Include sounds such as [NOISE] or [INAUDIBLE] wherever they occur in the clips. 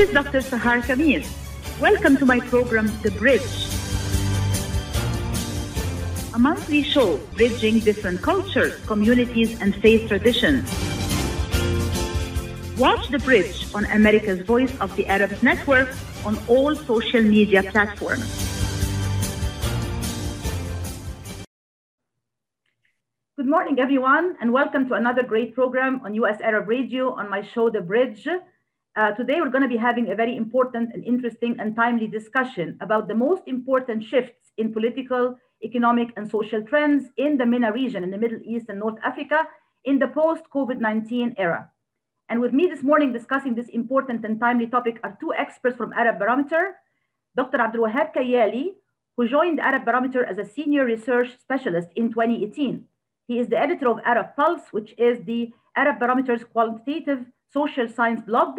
is Dr. Sahar Khamis. Welcome to my program, The Bridge. A monthly show bridging different cultures, communities, and faith traditions. Watch The Bridge on America's Voice of the Arabs Network on all social media platforms. Good morning, everyone, and welcome to another great program on US Arab Radio on my show, The Bridge. Uh, today, we're going to be having a very important and interesting and timely discussion about the most important shifts in political, economic, and social trends in the MENA region, in the Middle East and North Africa, in the post COVID 19 era. And with me this morning discussing this important and timely topic are two experts from Arab Barometer Dr. Abdul Wahab Kayali, who joined Arab Barometer as a senior research specialist in 2018. He is the editor of Arab Pulse, which is the Arab Barometer's qualitative social science blog.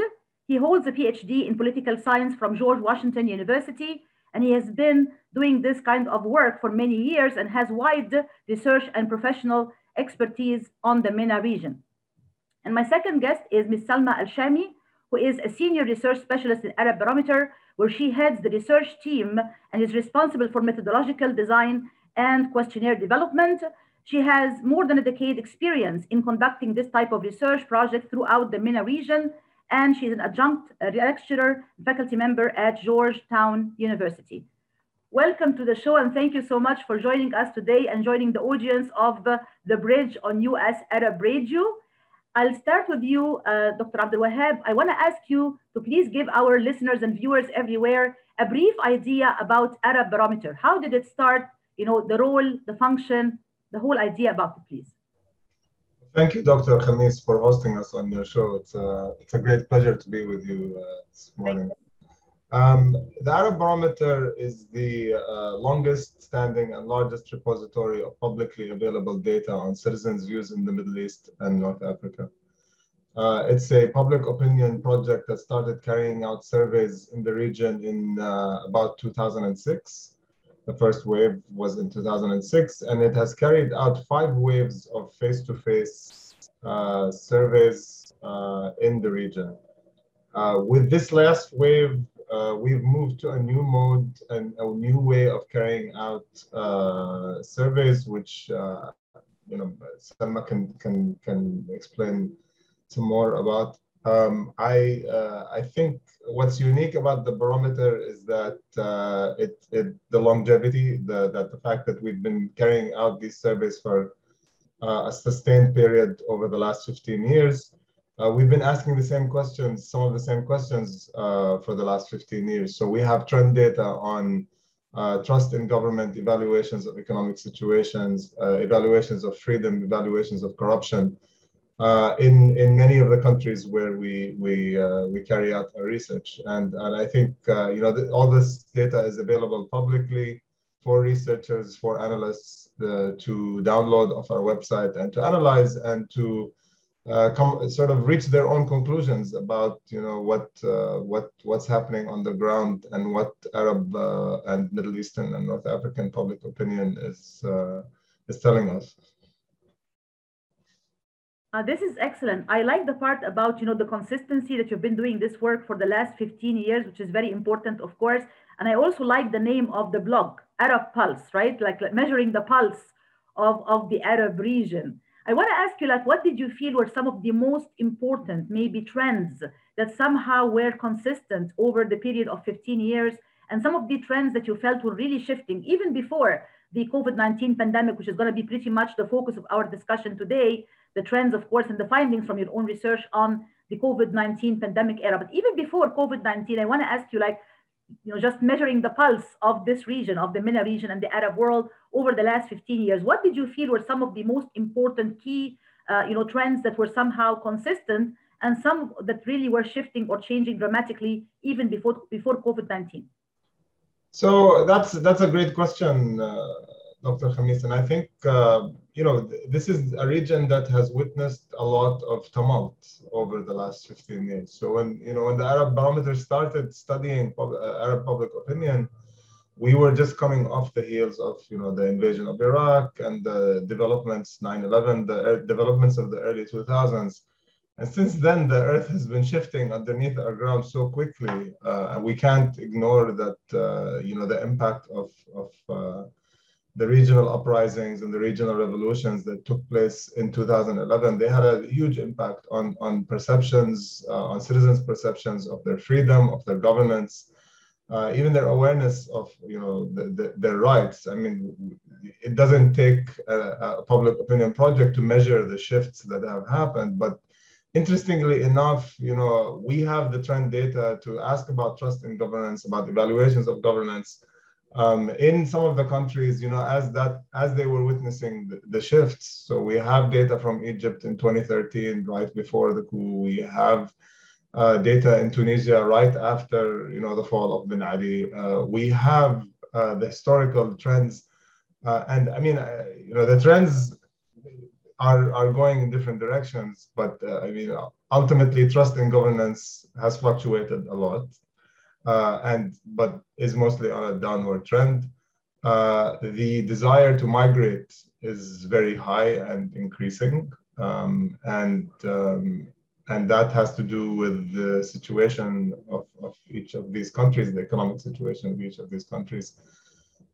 He holds a PhD in political science from George Washington University, and he has been doing this kind of work for many years and has wide research and professional expertise on the MENA region. And my second guest is Ms. Salma Al Shami, who is a senior research specialist in Arab Barometer, where she heads the research team and is responsible for methodological design and questionnaire development. She has more than a decade experience in conducting this type of research project throughout the MENA region, and she's an adjunct lecturer, faculty member at Georgetown University. Welcome to the show, and thank you so much for joining us today and joining the audience of The Bridge on US Arab Radio. I'll start with you, uh, Dr. Abdul Wahab. I want to ask you to please give our listeners and viewers everywhere a brief idea about Arab Barometer. How did it start? You know, the role, the function, the whole idea about it, please. Thank you, Dr. Khamis, for hosting us on your show. It's a, it's a great pleasure to be with you uh, this morning. Um, the Arab Barometer is the uh, longest standing and largest repository of publicly available data on citizens' views in the Middle East and North Africa. Uh, it's a public opinion project that started carrying out surveys in the region in uh, about 2006. The first wave was in 2006, and it has carried out five waves of face to face surveys uh, in the region. Uh, with this last wave, uh, we've moved to a new mode and a new way of carrying out surveys, which you know Selma can can can explain some more about. Um, I uh, I think what's unique about the barometer is that uh, it, it the longevity, the that the fact that we've been carrying out these surveys for a sustained period over the last 15 years. Uh, we've been asking the same questions, some of the same questions uh, for the last 15 years. So we have trend data on uh, trust in government, evaluations of economic situations, evaluations of freedom, evaluations of corruption in in many of the countries where we we we carry out our research. And and I think you know the, all this data is available publicly for researchers, for analysts to download off our website and to analyze and to uh, come sort of reach their own conclusions about you know what uh, what what's happening on the ground and what Arab uh, and Middle Eastern and North African public opinion is is telling us. Uh, this is excellent. I like the part about you know the consistency that you've been doing this work for the last 15 years, which is very important, of course. And I also like the name of the blog, Arab Pulse, right? Like, like measuring the pulse of, of the Arab region. I want to ask you, like, what did you feel were some of the most important, maybe trends that somehow were consistent over the period of 15 years, and some of the trends that you felt were really shifting even before the COVID 19 pandemic, which is going to be pretty much the focus of our discussion today, the trends, of course, and the findings from your own research on the COVID 19 pandemic era. But even before COVID 19, I want to ask you, like, you know, just measuring the pulse of this region, of the MENA region and the Arab world over the last 15 years, what did you feel were some of the most important key, uh, you know, trends that were somehow consistent and some that really were shifting or changing dramatically even before before COVID-19? So that's that's a great question, uh, Dr. Khamis, and I think uh, you know this is a region that has witnessed a lot of tumult over the last 15 years. So when you know when the Arab Barometer started studying pub- uh, Arab public opinion, we were just coming off the heels of you know the invasion of Iraq and the developments 9/11, the developments of the early 2000s, And since then, the earth has been shifting underneath our ground so quickly, uh, and we can't ignore that, uh, you know, the impact of, of uh, the regional uprisings and the regional revolutions that took place in 2011. They had a huge impact on, on perceptions, uh, on citizens' perceptions of their freedom, of their governance, uh, even their awareness of, you know, the, the, their rights. I mean, it doesn't take a, a public opinion project to measure the shifts that have happened, but interestingly enough, you know, we have the trend data to ask about trust in governance, about evaluations of governance. Um, in some of the countries, you know, as that as they were witnessing the, the, shifts. So we have data from Egypt in 2013, right before the coup. We have uh, data in Tunisia right after, you know, the fall of Ben Ali. Uh, we have uh, the historical trends, uh, and I mean, uh, you know, the trends are, are going in different directions. But uh, I mean, ultimately, trust in governance has fluctuated a lot, and but is mostly on a downward trend. Uh, the desire to migrate is very high and increasing, um, and um, and that has to do with the situation of, of each of these countries, the economic situation of each of these countries.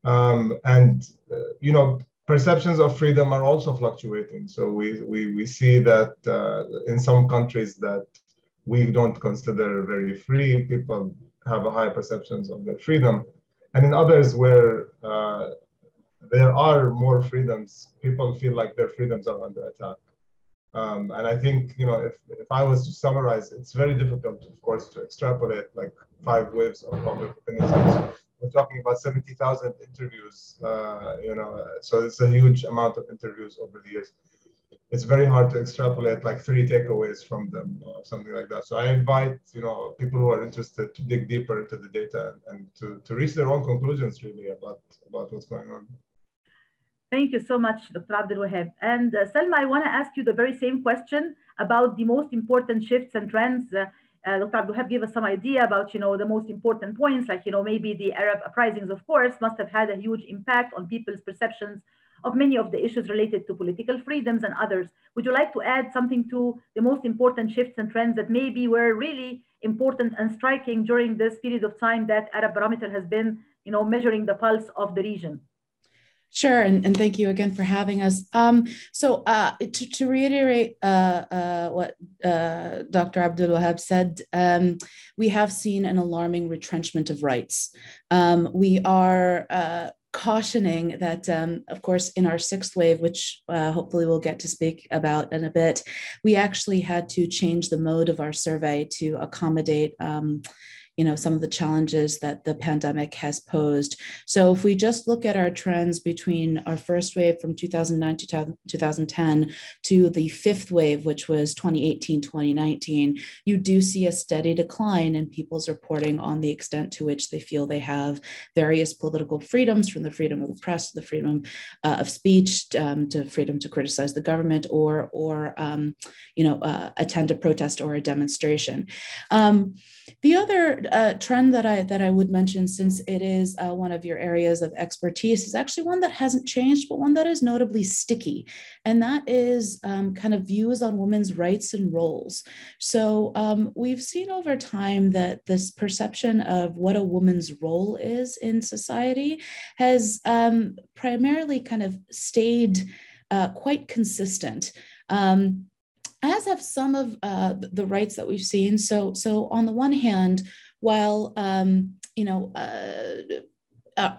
Um, and, uh, you know, perceptions of freedom are also fluctuating. So we, we, we see that uh, in some countries that we don't consider very free, people have a high perceptions of their freedom. And in others where uh, there are more freedoms, people feel like their freedoms are under attack. Um, and I think, you know, if, if I was to summarize, it's very difficult, of course, to extrapolate like five waves of public opinion we're talking about 70,000 interviews, uh, you know, so it's a huge amount of interviews over the years. It's very hard to extrapolate like three takeaways from them or something like that. So I invite, you know, people who are interested to dig deeper into the data and, and to, to reach their own conclusions really about, about what's going on. Thank you so much, Dr. Abdul Wahab. And uh, Selma, I want to ask you the very same question about the most important shifts and trends uh, uh, Dr. Abdul gave us some idea about, you know, the most important points, like, you know, maybe the Arab uprisings, of course, must have had a huge impact on people's perceptions of many of the issues related to political freedoms and others. Would you like to add something to the most important shifts and trends that maybe were really important and striking during this period of time that Arab Barometer has been, you know, measuring the pulse of the region? Sure, and, and thank you again for having us. Um, so, uh, to, to reiterate uh, uh, what uh, Dr. Abdul Wahab said, um, we have seen an alarming retrenchment of rights. Um, we are uh, cautioning that, um, of course, in our sixth wave, which uh, hopefully we'll get to speak about in a bit, we actually had to change the mode of our survey to accommodate um, you know some of the challenges that the pandemic has posed. So if we just look at our trends between our first wave from 2009 to 2010 to the fifth wave which was 2018 2019 you do see a steady decline in people's reporting on the extent to which they feel they have various political freedoms from the freedom of the press to the freedom uh, of speech um, to freedom to criticize the government or or um, you know uh, attend a protest or a demonstration. Um, the other uh, trend that I that I would mention, since it is uh, one of your areas of expertise, is actually one that hasn't changed, but one that is notably sticky, and that is um, kind of views on women's rights and roles. So um, we've seen over time that this perception of what a woman's role is in society has um, primarily kind of stayed uh, quite consistent. Um, as have some of uh, the rights that we've seen. So, so on the one hand, while um, you know. Uh,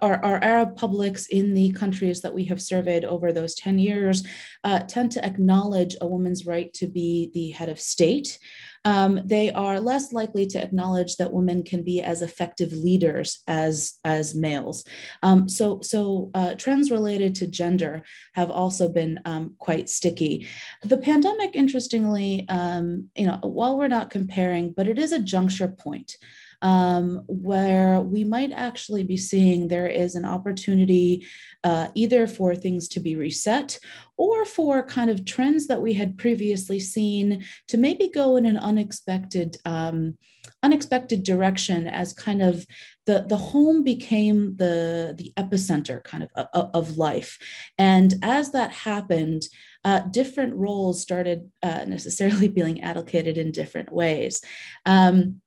our, our, Arab publics in the countries that we have surveyed over those 10 years uh, tend to acknowledge a woman's right to be the head of state um, they are less likely to acknowledge that women can be as effective leaders as as males. Um, so so uh, trends related to gender have also been um, quite sticky. The pandemic, interestingly, um, you know, while we're not comparing, but it is a juncture point um, where we might actually be seeing there is an opportunity uh, either for things to be reset or for kind of trends that we had previously seen to maybe go in an unexpected um, unexpected direction as kind of the, the home became the, the epicenter kind of, of, of life. And as that happened, uh, different roles started uh, necessarily [LAUGHS] being allocated in different ways. Um,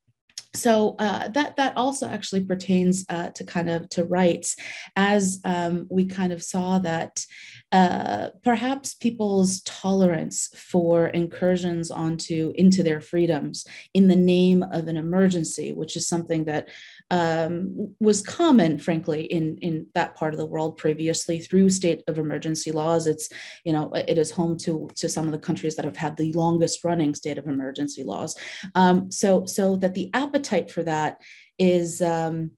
so uh, that that also actually pertains uh, to kind of to rights, as um, we kind of saw that uh, perhaps people's tolerance for incursions onto into their freedoms in the name of an emergency, which is something that um, was common, frankly, in in that part of the world previously through state of emergency laws. It's you know it is home to to some of the countries that have had the longest running state of emergency laws. Um, so so that the appetite for that is um,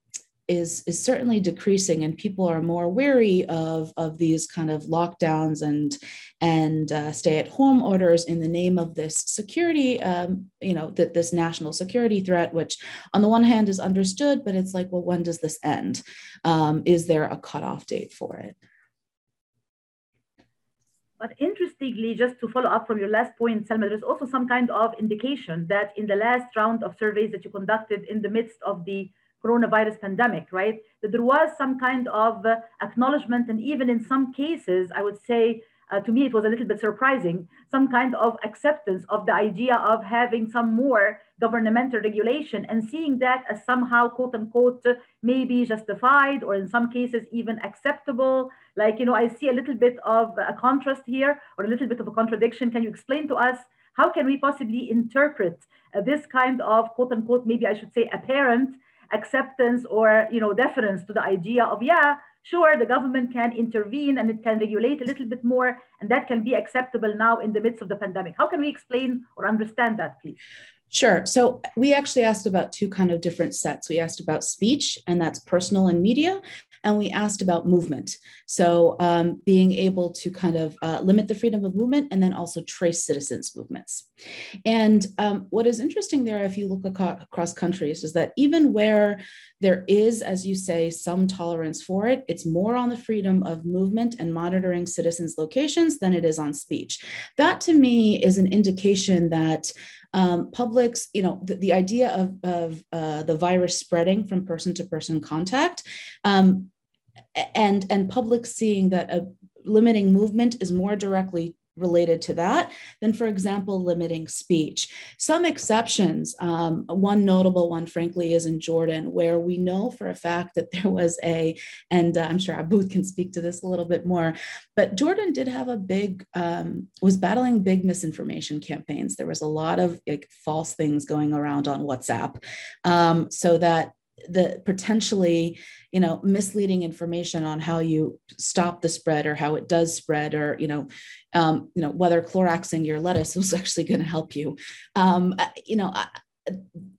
is is certainly decreasing and people are more wary of of these kind of lockdowns and and uh, stay at home orders in the name of this security um, you know that this national security threat which on the one hand is understood but it's like well when does this end? Um, is there a cutoff date for it? But interestingly, just to follow up from your last point, Selma, there's also some kind of indication that in the last round of surveys that you conducted in the midst of the coronavirus pandemic, right? That there was some kind of uh, acknowledgement, and even in some cases, I would say, uh, to me, it was a little bit surprising, some kind of acceptance of the idea of having some more governmental regulation and seeing that as somehow, quote unquote, maybe justified or in some cases even acceptable. Like, you know, I see a little bit of a contrast here or a little bit of a contradiction. Can you explain to us how can we possibly interpret uh, this kind of quote unquote, maybe I should say apparent acceptance or you know deference to the idea of yeah sure the government can intervene and it can regulate a little bit more and that can be acceptable now in the midst of the pandemic how can we explain or understand that please Sure. So we actually asked about two kind of different sets. We asked about speech, and that's personal and media, and we asked about movement. So um, being able to kind of uh, limit the freedom of movement and then also trace citizens' movements. And um, what is interesting there, if you look across countries, is that even where there is, as you say, some tolerance for it, it's more on the freedom of movement and monitoring citizens' locations than it is on speech. That to me is an indication that um, publics, you know, the, the idea of, of uh, the virus spreading from person to person contact um, and, and public seeing that a limiting movement is more directly related to that than, for example, limiting speech. Some exceptions, um, one notable one, frankly, is in Jordan, where we know for a fact that there was a, and uh, I'm sure Aboud can speak to this a little bit more, but Jordan did have a big, um, was battling big misinformation campaigns. There was a lot of like, false things going around on WhatsApp, um, so that the potentially you know misleading information on how you stop the spread or how it does spread or you know um, you know whether Cloroxing your lettuce [LAUGHS] was actually going to help you. Um, you know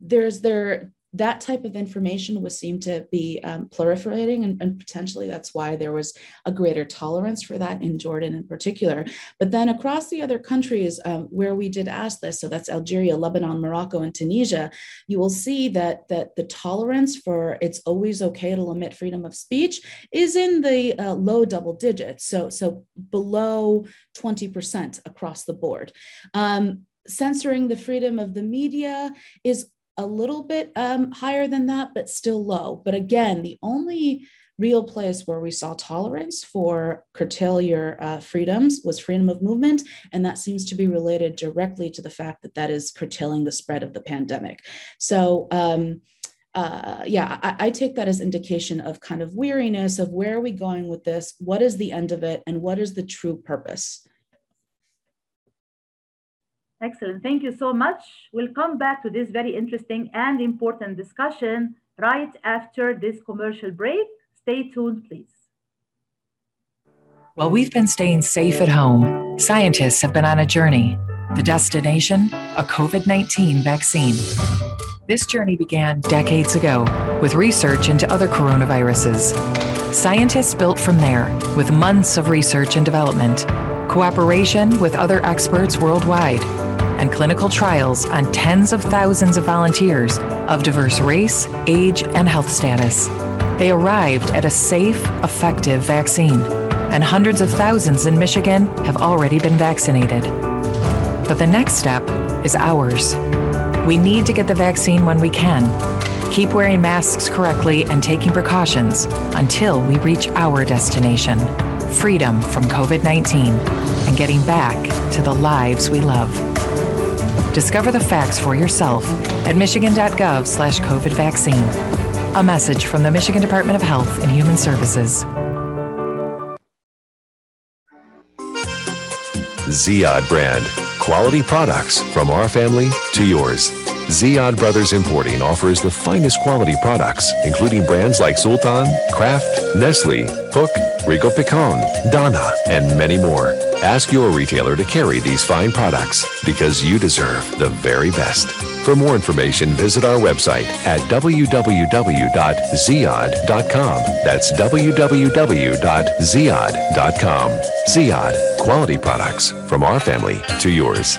there's there that type of information was seemed to be um, proliferating and, and, potentially that's why there was a greater tolerance for that in jordan in particular. But then across the other countries um, where we did ask this so that's algeria lebanon morocco and tunisia you will see that that the tolerance for it's always okay to limit freedom of speech is in the uh, low double digits so so below 20% across the board. Um, censoring the freedom of the media is a little bit um, higher than that, but still low. But again, the only real place where we saw tolerance for curtail your uh, freedoms was freedom of movement. And that seems to be related directly to the fact that that is curtailing the spread of the pandemic. So, um, uh, yeah, I, I, take that as indication of kind of weariness of where are we going with this? What is the end of it? And what is the true purpose? Excellent. Thank you so much. We'll come back to this very interesting and important discussion right after this commercial break. Stay tuned, please. While we've been staying safe at home, scientists have been on a journey. The destination? A COVID 19 vaccine. This journey began decades ago with research into other coronaviruses. Scientists built from there with months of research and development, cooperation with other experts worldwide and clinical trials on tens of thousands of volunteers of diverse race, age, and health status. They arrived at a safe, effective vaccine, and hundreds of thousands in Michigan have already been vaccinated. But the next step is ours. We need to get the vaccine when we can. Keep wearing masks correctly and taking precautions until we reach our destination freedom from COVID 19, and getting back to the lives we love. Discover the facts for yourself at michigan.gov slash COVID vaccine. A message from the Michigan Department of Health and Human Services. Ziyad brand. Quality products from our family to yours. Ziyad Brothers Importing offers the finest quality products, including brands like Sultan, Kraft, Nestle, Hook, Rico Picon, Donna, and many more. Ask your retailer to carry these fine products because you deserve the very best. For more information, visit our website at www.ziyad.com. That's www.ziyad.com. Ziyad, quality products from our family to yours.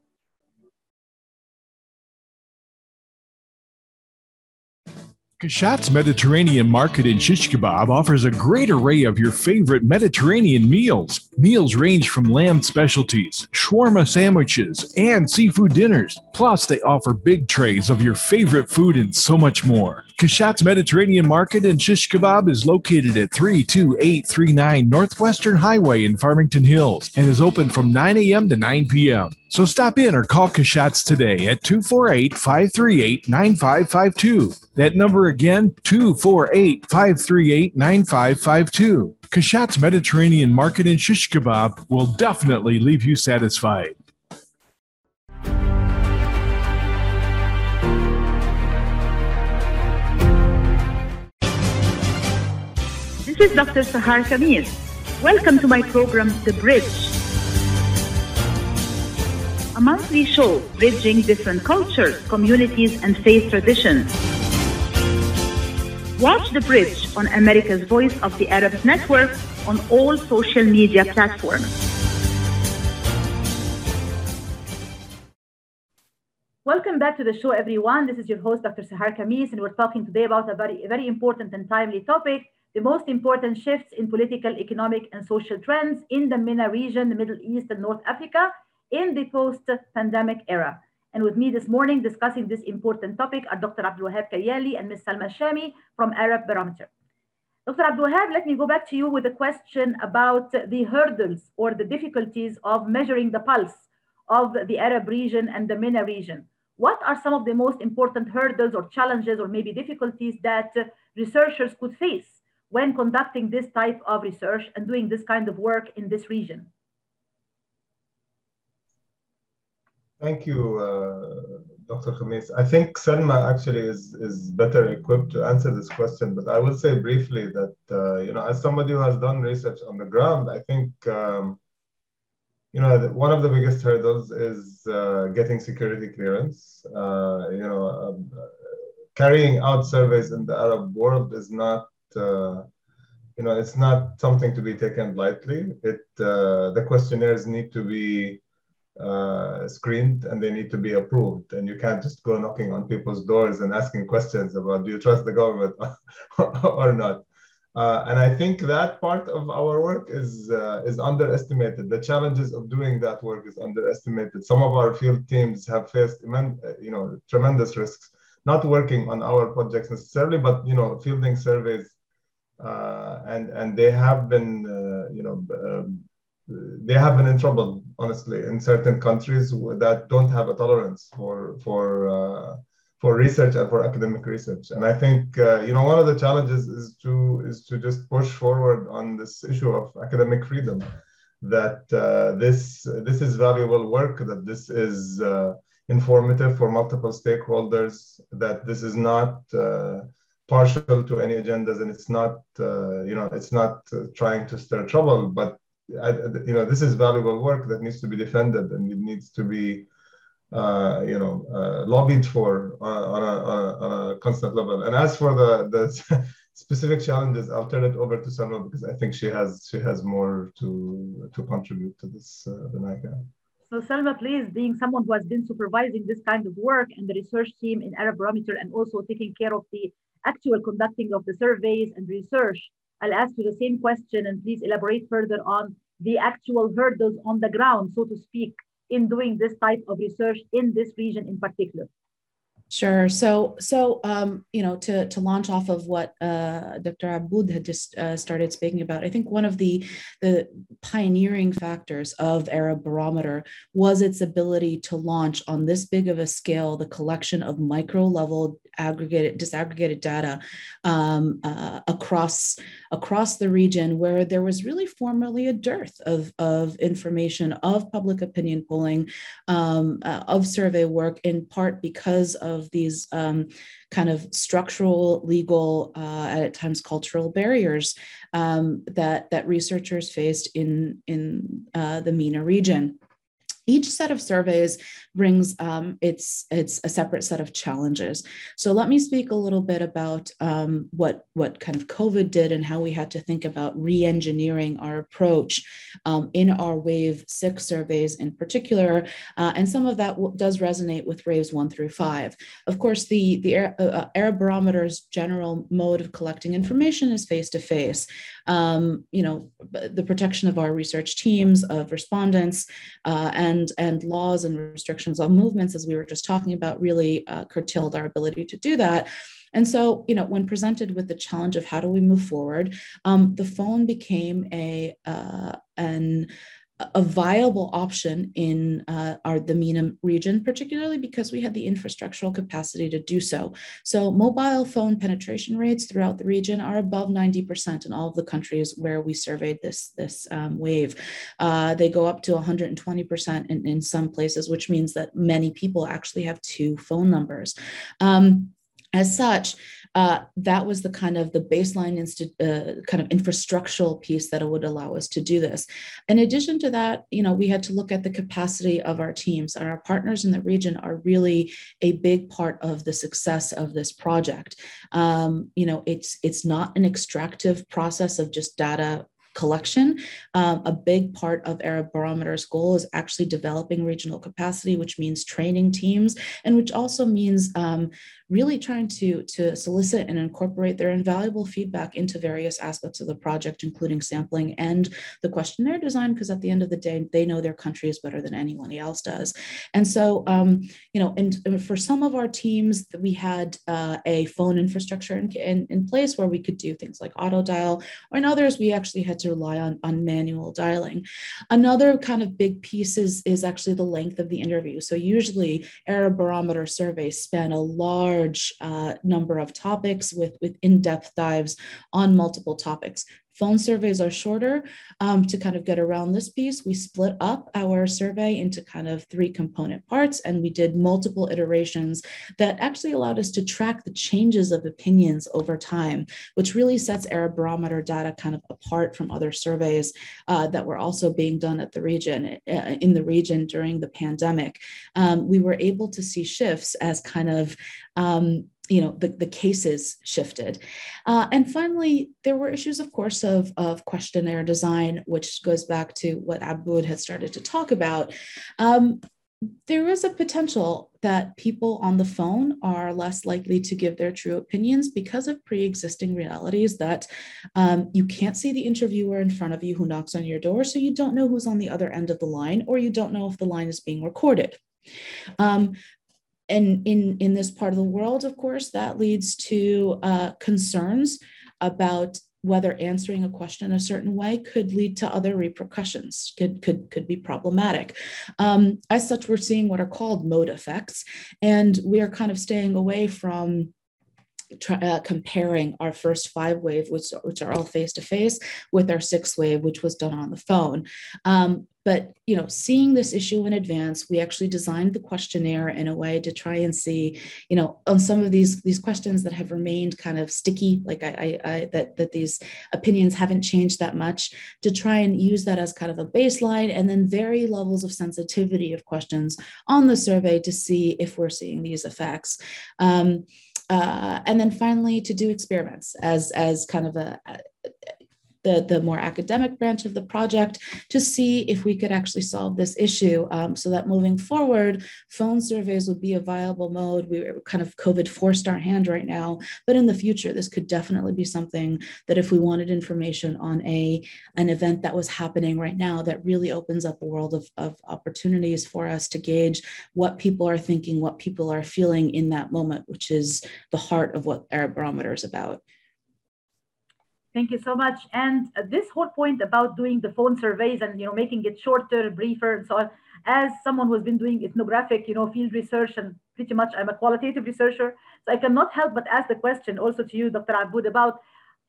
Kashat's Mediterranean Market in Shish Kebab offers a great array of your favorite Mediterranean meals. Meals range from lamb specialties, shawarma sandwiches, and seafood dinners. Plus, they offer big trays of your favorite food and so much more. Kashat's Mediterranean Market and Shish Kebab is located at 32839 Northwestern Highway in Farmington Hills and is open from 9 a.m. to 9 p.m. So stop in or call Kashat's today at 248 538 9552. That number again, 248 538 9552. Kashat's Mediterranean Market and Shish Kebab will definitely leave you satisfied. This is Dr. Sahar Khamis. Welcome to my program, The Bridge. A monthly show bridging different cultures, communities, and faith traditions. Watch The Bridge on America's Voice of the Arabs Network on all social media platforms. Welcome back to the show, everyone. This is your host, Dr. Sahar Khamis, and we're talking today about a very, very important and timely topic the most important shifts in political, economic, and social trends in the MENA region, the Middle East, and North Africa in the post pandemic era. And with me this morning discussing this important topic are Dr. Abdul Wahab Kayali and Ms. Salma Shami from Arab Barometer. Dr. Abdul Wahab, let me go back to you with a question about the hurdles or the difficulties of measuring the pulse of the Arab region and the MENA region. What are some of the most important hurdles or challenges or maybe difficulties that researchers could face when conducting this type of research and doing this kind of work in this region? Thank you, uh, Dr. Khamis. I think Selma actually is, is better equipped to answer this question, but I will say briefly that, uh, you know, as somebody who has done research on the ground, I think, um, you know, one of the biggest hurdles is uh, getting security clearance. Uh, you know, um, carrying out surveys in the Arab world is not uh, you know, it's not something to be taken lightly. It uh, the questionnaires need to be uh, screened and they need to be approved, and you can't just go knocking on people's doors and asking questions about do you trust the government [LAUGHS] or not. Uh, and I think that part of our work is uh, is underestimated. The challenges of doing that work is underestimated. Some of our field teams have faced immense, you know, tremendous risks, not working on our projects necessarily, but you know, fielding surveys uh, and and they have been uh, you know um, they have been in trouble honestly in certain countries that don't have a tolerance for for uh, for research and for academic research. And I think uh, you know one of the challenges is to is to just push forward on this issue of academic freedom. That uh, this this is valuable work. That this is uh, informative for multiple stakeholders. That this is not uh, partial to any agendas, and it's not uh, you know it's not uh, trying to stir trouble. But I, you know this is valuable work that needs to be defended and it needs to be uh, you know, uh, lobbied for on a, on, a, on a, constant level. And as for the, the [LAUGHS] specific challenges, I'll turn it over to Salma because I think she has she has more to to contribute to this uh, than I can. So Salma, please, being someone who has been supervising this kind of work and the research team in Arab Barometer and also taking care of the actual conducting of the surveys and research, I'll ask you the same question and please elaborate further on the actual hurdles on the ground, so to speak, in doing this type of research in this region in particular? Sure. So, so um, you know, to to launch off of what uh, Dr. Aboud had just uh, started speaking about, I think one of the the pioneering factors of Arab Barometer was its ability to launch on this big of a scale the collection of micro level aggregated disaggregated data um, uh, across across the region where there was really formerly a dearth of of information of public opinion polling um, uh, of survey work in part because of of these um, kind of structural, legal, uh, at times cultural barriers um, that that researchers faced in in uh, the MENA region. Each set of surveys brings um, its its a separate set of challenges. So let me speak a little bit about um, what what kind of COVID did and how we had to think about re-engineering our approach um, in our Wave Six surveys in particular, uh, and some of that w- does resonate with Waves One through Five. Of course, the the Air, uh, Arab Barometer's general mode of collecting information is face to face. You know, the protection of our research teams of respondents uh, and and laws and restrictions on movements as we were just talking about really uh, curtailed our ability to do that. And so, you know, when presented with the challenge of how do we move forward, um, the phone became a uh, an a viable option in uh, our the MENA region, particularly because we had the infrastructural capacity to do so. So mobile phone penetration rates throughout the region are above 90% in all of the countries where we surveyed this, this um, wave. Uh, they go up to 120% in, in some places, which means that many people actually have two phone numbers. Um, as such, uh, that was the kind of the baseline insti- uh, kind of infrastructural piece that would allow us to do this. In addition to that, you know, we had to look at the capacity of our teams. And our partners in the region are really a big part of the success of this project. Um, you know, it's it's not an extractive process of just data collection. Um, a big part of Arab Barometer's goal is actually developing regional capacity, which means training teams, and which also means um, really trying to, to solicit and incorporate their invaluable feedback into various aspects of the project, including sampling and the questionnaire design, because at the end of the day, they know their country is better than anyone else does. And so, um, you know, and, and, for some of our teams, we had uh, a phone infrastructure in, in, in, place where we could do things like auto dial, or in others, we actually had to rely on, on manual dialing. Another kind of big piece is, is actually the length of the interview. So usually Arab Barometer surveys span a large uh, number of topics with, with in-depth dives on multiple topics. Phone surveys are shorter. Um, to kind of get around this piece, we split up our survey into kind of three component parts, and we did multiple iterations that actually allowed us to track the changes of opinions over time, which really sets Arab Barometer data kind of apart from other surveys uh, that were also being done at the region uh, in the region during the pandemic. Um, we were able to see shifts as kind of um, you know the, the cases shifted. Uh, and finally there were issues of course of, of questionnaire design which goes back to what Aboud had started to talk about. Um, there is a potential that people on the phone are less likely to give their true opinions because of pre-existing realities that um, you can't see the interviewer in front of you who knocks on your door so you don't know who's on the other end of the line or you don't know if the line is being recorded. Um, and in in this part of the world of course that leads to uh, concerns about whether answering a question a certain way could lead to other repercussions, could, could, could be problematic. Um, as such, we're seeing what are called mode effects, and we are kind of staying away from Uh, comparing our first five wave, which, which are all face to face, with our sixth wave, which was done on the phone. Um, but you know, seeing this issue in advance, we actually designed the questionnaire in a way to try and see, you know, on some of these these questions that have remained kind of sticky, like I, I, I that that these opinions haven't changed that much, to try and use that as kind of a baseline, and then vary levels of sensitivity of questions on the survey to see if we're seeing these effects. Um, uh, and then finally to do experiments as as kind of a, the, the more academic branch of the project to see if we could actually solve this issue um, so that moving forward, phone surveys would be a viable mode. We are kind of COVID forced our hand right now, but in the future, this could definitely be something that if we wanted information on a an event that was happening right now that really opens up a world of, of opportunities for us to gauge what people are thinking, what people are feeling in that moment, which is the heart of what Arab Barometer is about. Thank you so much. And this whole point about doing the phone surveys and you know making it shorter, briefer, and so on. As someone who's been doing ethnographic, you know, field research, and pretty much I'm a qualitative researcher, so I cannot help but ask the question also to you, Dr. Aboud, about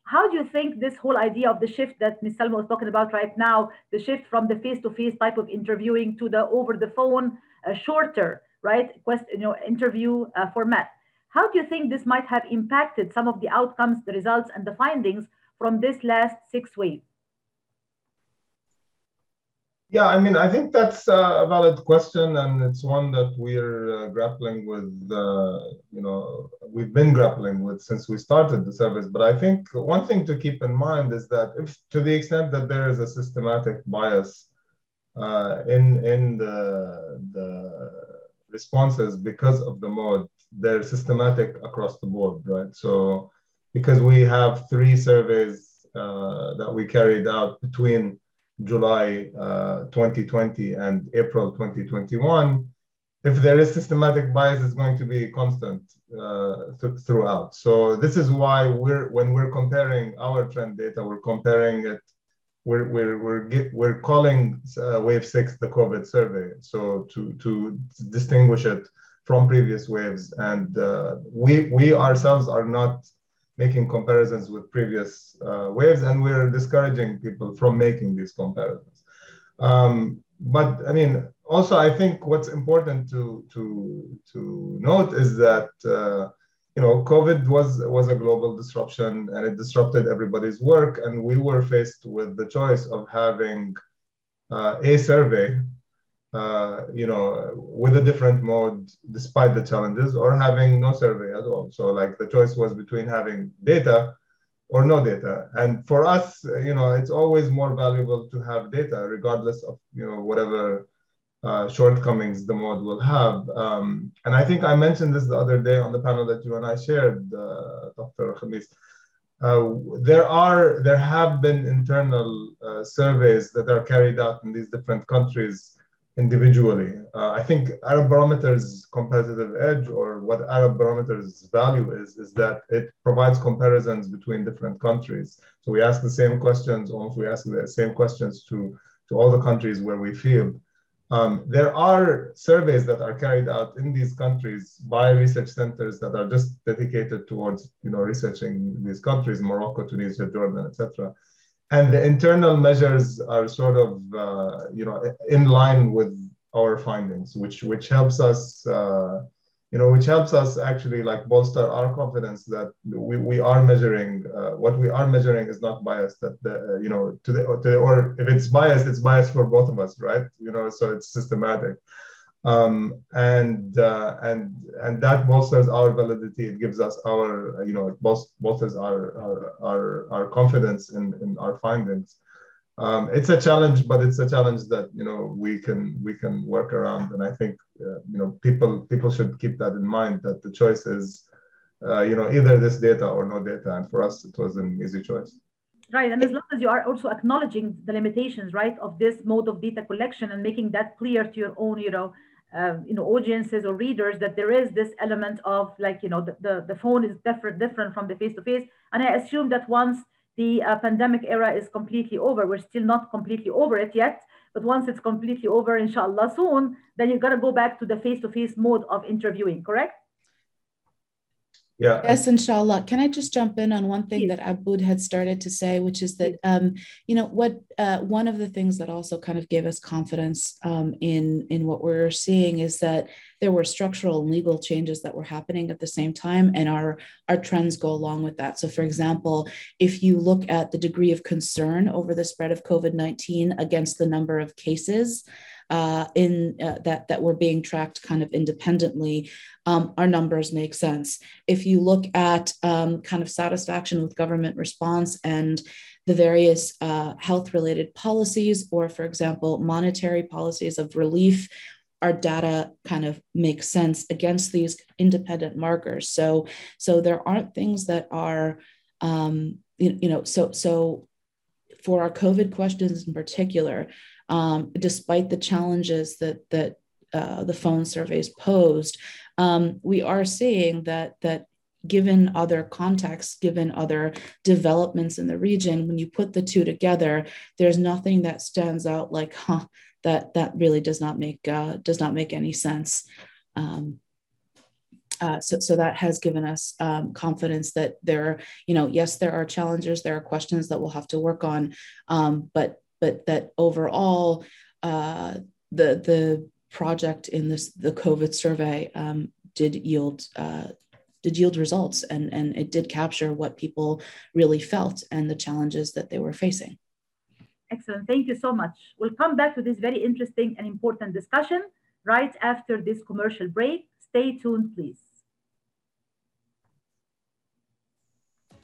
how do you think this whole idea of the shift that Ms. Salma was talking about right now, the shift from the face-to-face type of interviewing to the over-the-phone, uh, shorter, right, quest, you know, interview uh, format. How do you think this might have impacted some of the outcomes, the results, and the findings from this last six wave? Yeah, I mean, I think that's a valid question, and it's one that we're uh, grappling with. Uh, you know, we've been grappling with since we started the service. But I think one thing to keep in mind is that, if to the extent that there is a systematic bias uh, in in the the responses because of the mode, they're systematic across the board, right? So because we have three surveys uh, that we carried out between July uh, 2020 and April 2021, if there is systematic bias, it's going to be constant uh, th throughout. So this is why we're when we're comparing our trend data, we're comparing it. We're we're we're, get, we're calling uh, wave six the COVID survey. So to to distinguish it from previous waves, and uh, we we ourselves are not making comparisons with previous uh, waves, and we're discouraging people from making these comparisons. Um, but I mean, also, I think what's important to to to note is that uh, you know COVID was was a global disruption, and it disrupted everybody's work, and we were faced with the choice of having uh, a survey uh, you know, with a different mode despite the challenges or having no survey at all. So like the choice was between having data or no data. And for us, you know, it's always more valuable to have data regardless of, you know, whatever uh, shortcomings the mode will have. Um, and I think I mentioned this the other day on the panel that you and I shared, uh, Dr. Khamis. Uh, there are there have been internal uh, surveys that are carried out in these different countries individually. Uh, I think Arab Barometer's competitive edge or what Arab Barometer's value is, is that it provides comparisons between different countries. So we ask the same questions, almost we ask the same questions to, to all the countries where we field. Um, there are surveys that are carried out in these countries by research centers that are just dedicated towards, you know, researching these countries, Morocco, Tunisia, Jordan, etc and the internal measures are sort of uh, you know in line with our findings which which helps us uh, you know which helps us actually like bolster our confidence that we, we are measuring uh, what we are measuring is not biased that the you know to the, to the or if it's biased it's biased for both of us right? You know so it's systematic um, and uh, and and that bolsters our validity. It gives us our you know it bolsters our our our, our confidence in, in our findings. Um, it's a challenge, but it's a challenge that you know we can we can work around, and I think uh, you know people people should keep that in mind that the choice is uh, you know either this data or no data, and for us it was an easy choice. Right, and as long as you are also acknowledging the limitations, right, of this mode of data collection and making that clear to your own, you know, uh, you know audiences or readers that there is this element of like you know the, the, the phone is different different from the face to face and i assume that once the uh, pandemic era is completely over. We're still not completely over it yet, but once it's completely over, inshallah, soon, then you're going to go back to the face to face mode of interviewing, correct? Yeah. Yes, inshallah. Can I just jump in on one thing that Abud had started to say, which is that um, you know what uh, one of the things that also kind of gave us confidence um, in in what we're seeing is that there were structural and legal changes that were happening at the same time, and our our trends go along with that. So, for example, if you look at the degree of concern over the spread of COVID nineteen against the number of cases uh, in uh, that that were being tracked kind of independently, um, our numbers make sense. If you look at um, kind of satisfaction with government response and the various uh, health related policies, or for example, monetary policies of relief, our data kind of makes sense against these independent markers. So, so there aren't things that are, um, you, you know, so so for our COVID questions in particular, um, despite the challenges that that uh, the phone surveys posed, um, we are seeing that that given other contexts, given other developments in the region, when you put the two together, there's nothing that stands out like, huh, that that really does not make uh, does not make any sense. Um, uh, so, so that has given us um, confidence that there, you know, yes, there are challenges, there are questions that we'll have to work on, um, but but that overall, uh, the the project in this the COVID survey um, did yield uh, did yield results, and and it did capture what people really felt and the challenges that they were facing. Excellent. Thank you so much. We'll come back to this very interesting and important discussion right after this commercial break. Stay tuned, please.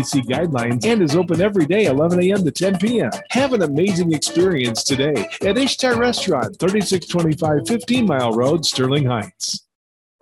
CDC guidelines and is open every day 11 a.m. to 10 p.m. Have an amazing experience today at Ishtar Restaurant, 3625 15 Mile Road, Sterling Heights.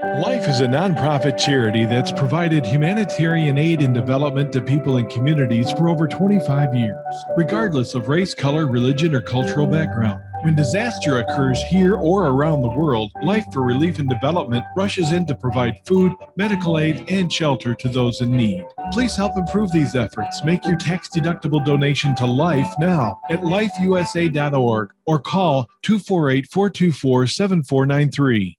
Life is a nonprofit charity that's provided humanitarian aid and development to people and communities for over 25 years, regardless of race, color, religion, or cultural background. When disaster occurs here or around the world, Life for Relief and Development rushes in to provide food, medical aid, and shelter to those in need. Please help improve these efforts. Make your tax deductible donation to Life now at lifeusa.org or call 248 424 7493.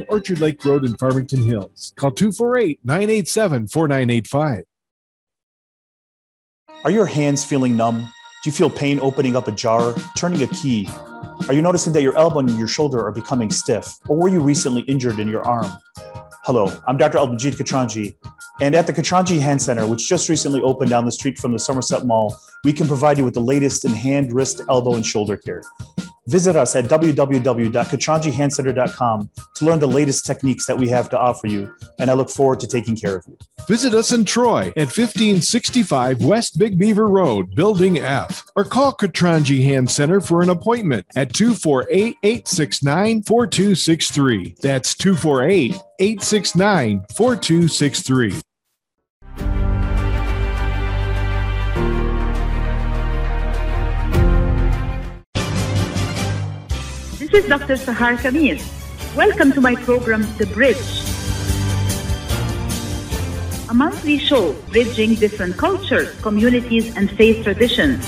Orchard Lake Road in Farmington Hills. Call 248 987 4985. Are your hands feeling numb? Do you feel pain opening up a jar, turning a key? Are you noticing that your elbow and your shoulder are becoming stiff? Or were you recently injured in your arm? Hello, I'm Dr. Albanjit Katranji, and at the Katranji Hand Center, which just recently opened down the street from the Somerset Mall, we can provide you with the latest in hand, wrist, elbow, and shoulder care. Visit us at www.katranjihandcenter.com to learn the latest techniques that we have to offer you, and I look forward to taking care of you. Visit us in Troy at 1565 West Big Beaver Road, Building F, or call Katranji Hand Center for an appointment at 248 869 4263. That's 248 869 4263. This is Dr. Sahar Khamis. Welcome to my program, The Bridge, a monthly show bridging different cultures, communities, and faith traditions.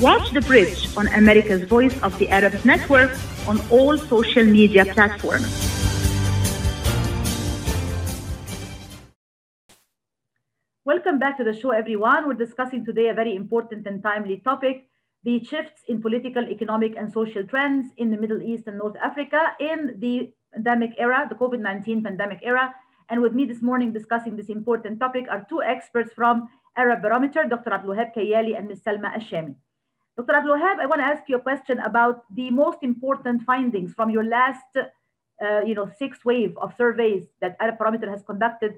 Watch The Bridge on America's Voice of the Arabs Network on all social media platforms. Welcome back to the show, everyone. We're discussing today a very important and timely topic the shifts in political, economic, and social trends in the Middle East and North Africa in the pandemic era, the COVID 19 pandemic era. And with me this morning discussing this important topic are two experts from Arab Barometer, Dr. Abdulwahab Kayali and Ms. Salma Ashami. Dr. Abdulwahab, I want to ask you a question about the most important findings from your last uh, you know, six wave of surveys that Arab Barometer has conducted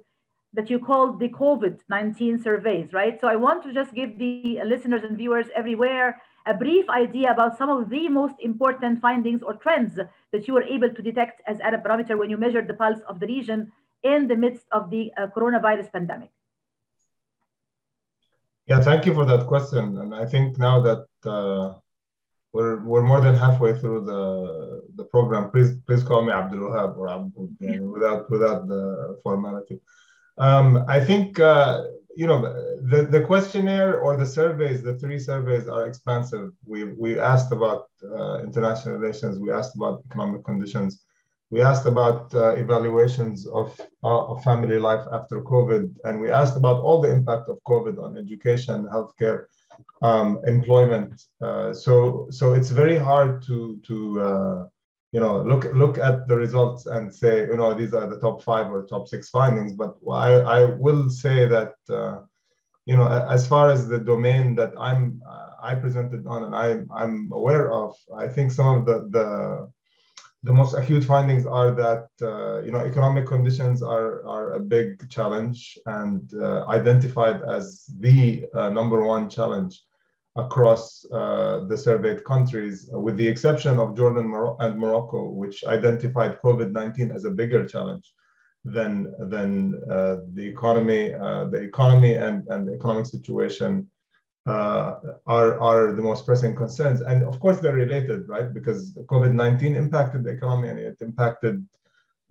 that you called the COVID-19 surveys, right? So I want to just give the listeners and viewers everywhere a brief idea about some of the most important findings or trends that you were able to detect as Arab Barometer when you measured the pulse of the region in the midst of the uh, coronavirus pandemic. Yeah, thank you for that question. And I think now that uh, we're we're more than halfway through the the program, please please call me Abdul Wahab or Abdul without without the formality. Um, I think uh, you know the, the questionnaire or the surveys, the three surveys are expansive. We we asked about uh, international relations, we asked about economic conditions, we asked about uh, evaluations of, uh, of family life after COVID, and we asked about all the impact of COVID on education, healthcare, um, employment. Uh, so so it's very hard to to uh, you know look look at the results and say you know these are the top five or top six findings. But i i will say that uh, you know as far as the domain that i'm uh, i presented on and i i'm aware of i think some of the the the most acute findings are that uh, you know economic conditions are are a big challenge and uh, identified as the uh, number one challenge across uh, the surveyed countries, uh, with the exception of Jordan and Morocco, which identified COVID-19 as a bigger challenge than than uh, the economy, uh, the economy and, and the economic situation uh, are are the most pressing concerns. And of course, they're related, right? Because COVID-19 impacted the economy and it impacted.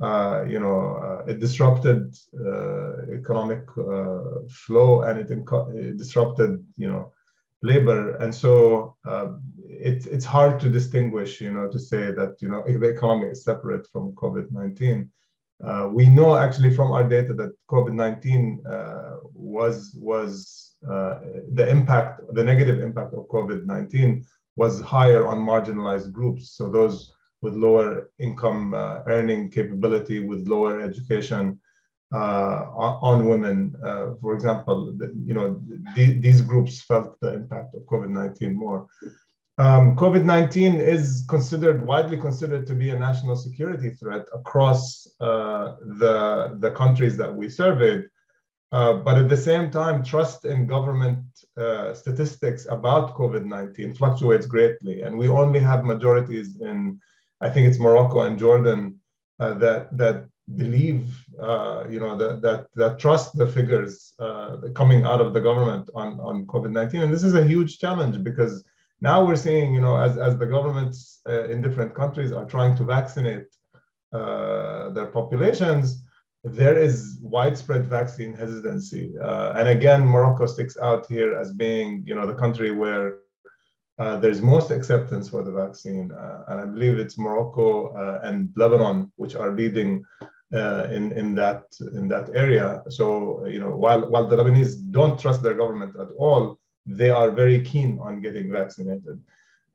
Uh, you know, it disrupted economic flow and it, inco- it disrupted, you know, labor. And so uh, it, it's hard to distinguish you know to say that you know the economy is separate from covid-19 uh, we know actually from our data that covid-19 uh, was was uh, the impact the negative impact of covid-19 was higher on marginalized groups. So those with lower income uh, earning capability with lower education on women. Uh, for example, you know, the, these groups felt the impact of COVID-19 more. Um, COVID-19 is considered widely considered to be a national security threat across uh, the the countries that we surveyed. Uh, but at the same time, trust in government uh, statistics about COVID-19 fluctuates greatly, and we only have majorities in, I think it's Morocco and Jordan, uh, that that believe, uh, you know, that, that, trust the figures uh, coming out of the government on, on COVID-19. And this is a huge challenge because now we're seeing, you know, as, as the governments uh, in different countries are trying to vaccinate uh, their populations, there is widespread vaccine hesitancy. Uh, and again, Morocco sticks out here as being, you know, the country where uh, there's most acceptance for the vaccine, uh, and I believe it's Morocco uh, and Lebanon which are leading uh, in in that in that area. So you know, while while the Lebanese don't trust their government at all, they are very keen on getting vaccinated.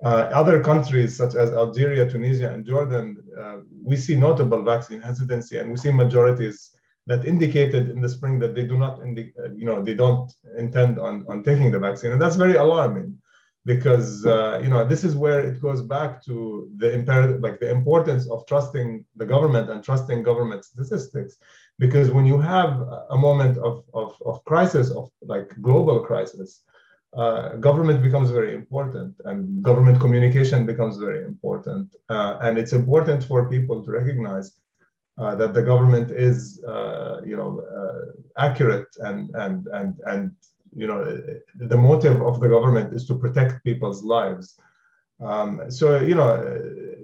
Uh, other countries such as Algeria, Tunisia, and Jordan, uh, we see notable vaccine hesitancy, and we see majorities that indicated in the spring that they do not, indi- uh, you know, they don't intend on on taking the vaccine, and that's very alarming because uh, you know this is where it goes back to the imperative like the importance of trusting the government and trusting government statistics. Because when you have a moment of, of, of crisis of like global crisis uh, government becomes very important and government communication becomes very important. Uh, and it's important for people to recognize uh, that the government is uh, you know uh, accurate and and and and you know the motive of the government is to protect people's lives. Um, so you know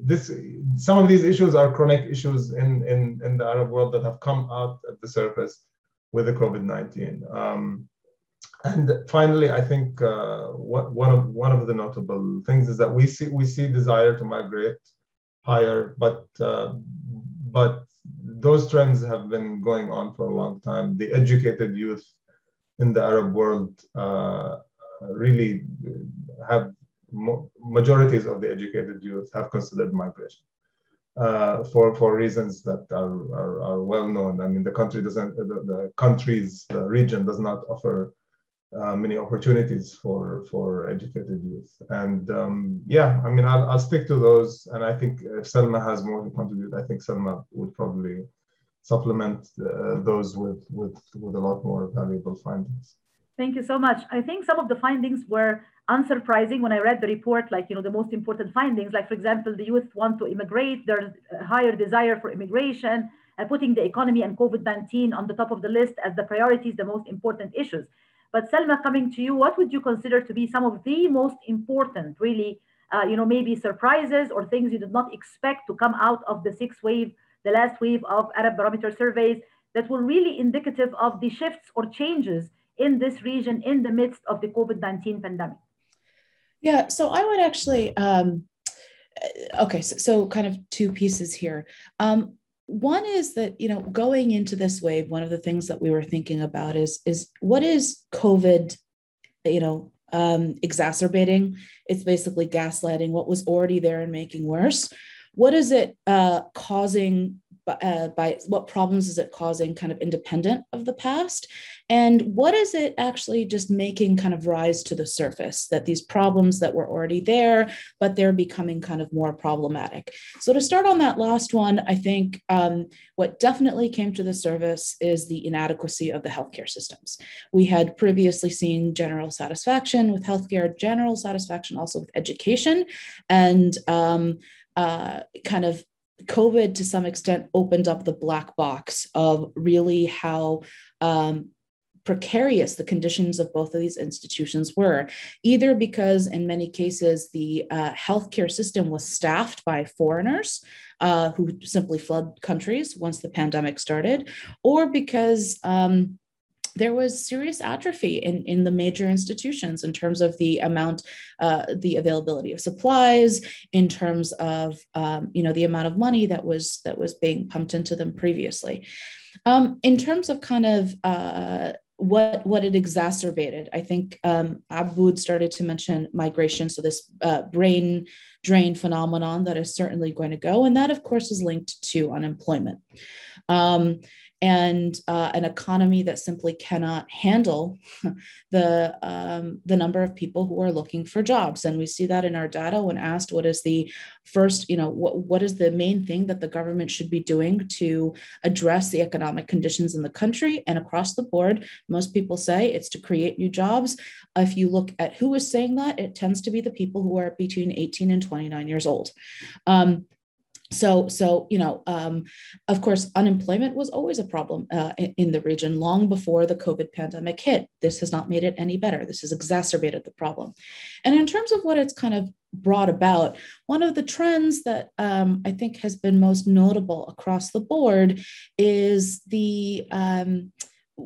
this some of these issues are chronic issues in in in the arab world that have come out at the surface with the covid-19 um, and finally i think uh, what, one of one of the notable things is that we see we see desire to migrate higher but uh, but those trends have been going on for a long time. The educated youth in the Arab world uh, really have majorities of the educated youth have considered migration uh, for for reasons that are, are, are well known. I mean, the country doesn't, the, the country's the region does not offer uh, many opportunities for for educated youth. And um, yeah, I mean, I'll, I'll stick to those. And I think if Salma has more to contribute, I think Salma would probably supplement uh, those with with with a lot more valuable findings. Thank you so much. I think some of the findings were unsurprising when I read the report, like, you know, the most important findings, like, for example, the youth want to immigrate, there's a higher desire for immigration, uh, putting the economy and COVID-19 on the top of the list as the priorities, the most important issues. But Salma, coming to you, what would you consider to be some of the most important, really, uh, you know, maybe surprises or things you did not expect to come out of the sixth wave, the last wave of Arab barometer surveys that were really indicative of the shifts or changes in this region in the midst of the COVID 19 pandemic? Yeah, so I would actually, um, okay, so, so kind of two pieces here. Um, one is that you know going into this wave one of the things that we were thinking about is is what is covid you know um, exacerbating it's basically gaslighting what was already there and making worse what is it uh, causing uh, by what problems is it causing kind of independent of the past? And what is it actually just making kind of rise to the surface that these problems that were already there but they're becoming kind of more problematic? So to start on that last one i think um, what definitely came to the surface is the inadequacy of the healthcare systems. We had previously seen general satisfaction with healthcare general satisfaction also with education and um, uh, kind of COVID to some extent opened up the black box of really how um, precarious the conditions of both of these institutions were, either because in many cases the uh, healthcare system was staffed by foreigners uh, who simply fled countries once the pandemic started, or because um, there was serious atrophy in, in the major institutions in terms of the amount, uh, the availability of supplies, in terms of um, you know the amount of money that was that was being pumped into them previously. Um, in terms of kind of uh, what what it exacerbated, I think um, Aboud started to mention migration, so this uh, brain drain phenomenon that is certainly going to go, and that of course is linked to unemployment. Um, and uh, an economy that simply cannot handle [LAUGHS] the um, the number of people who are looking for jobs. And we see that in our data when asked what is the first you know what, what is the main thing that the government should be doing to address the economic conditions in the country and across the board most people say it's to create new jobs. If you look at who is saying that it tends to be the people who are between 18 and 29 years old. Um, so so you know um, of course unemployment was always a problem uh, in, in, the region long before the covid pandemic hit. This has not made it any better. This has exacerbated the problem. And in terms of what it's kind of brought about one of the trends that um, i think has been most notable across the board is the um,